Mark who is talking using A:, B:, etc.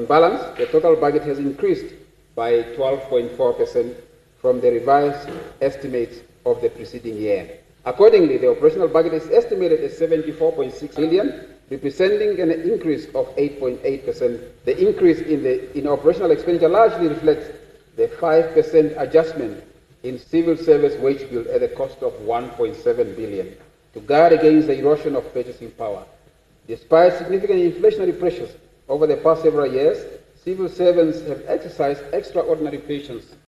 A: On balance, the total budget has increased by 12.4% from the revised estimates of the preceding year. Accordingly, the operational budget is estimated at 74.6 billion, representing an increase of 8.8%. The increase in, the, in operational expenditure largely reflects the 5% adjustment in civil service wage bill at a cost of 1.7 billion to guard against the erosion of purchasing power. Despite significant inflationary pressures over the past several years, civil servants have exercised extraordinary patience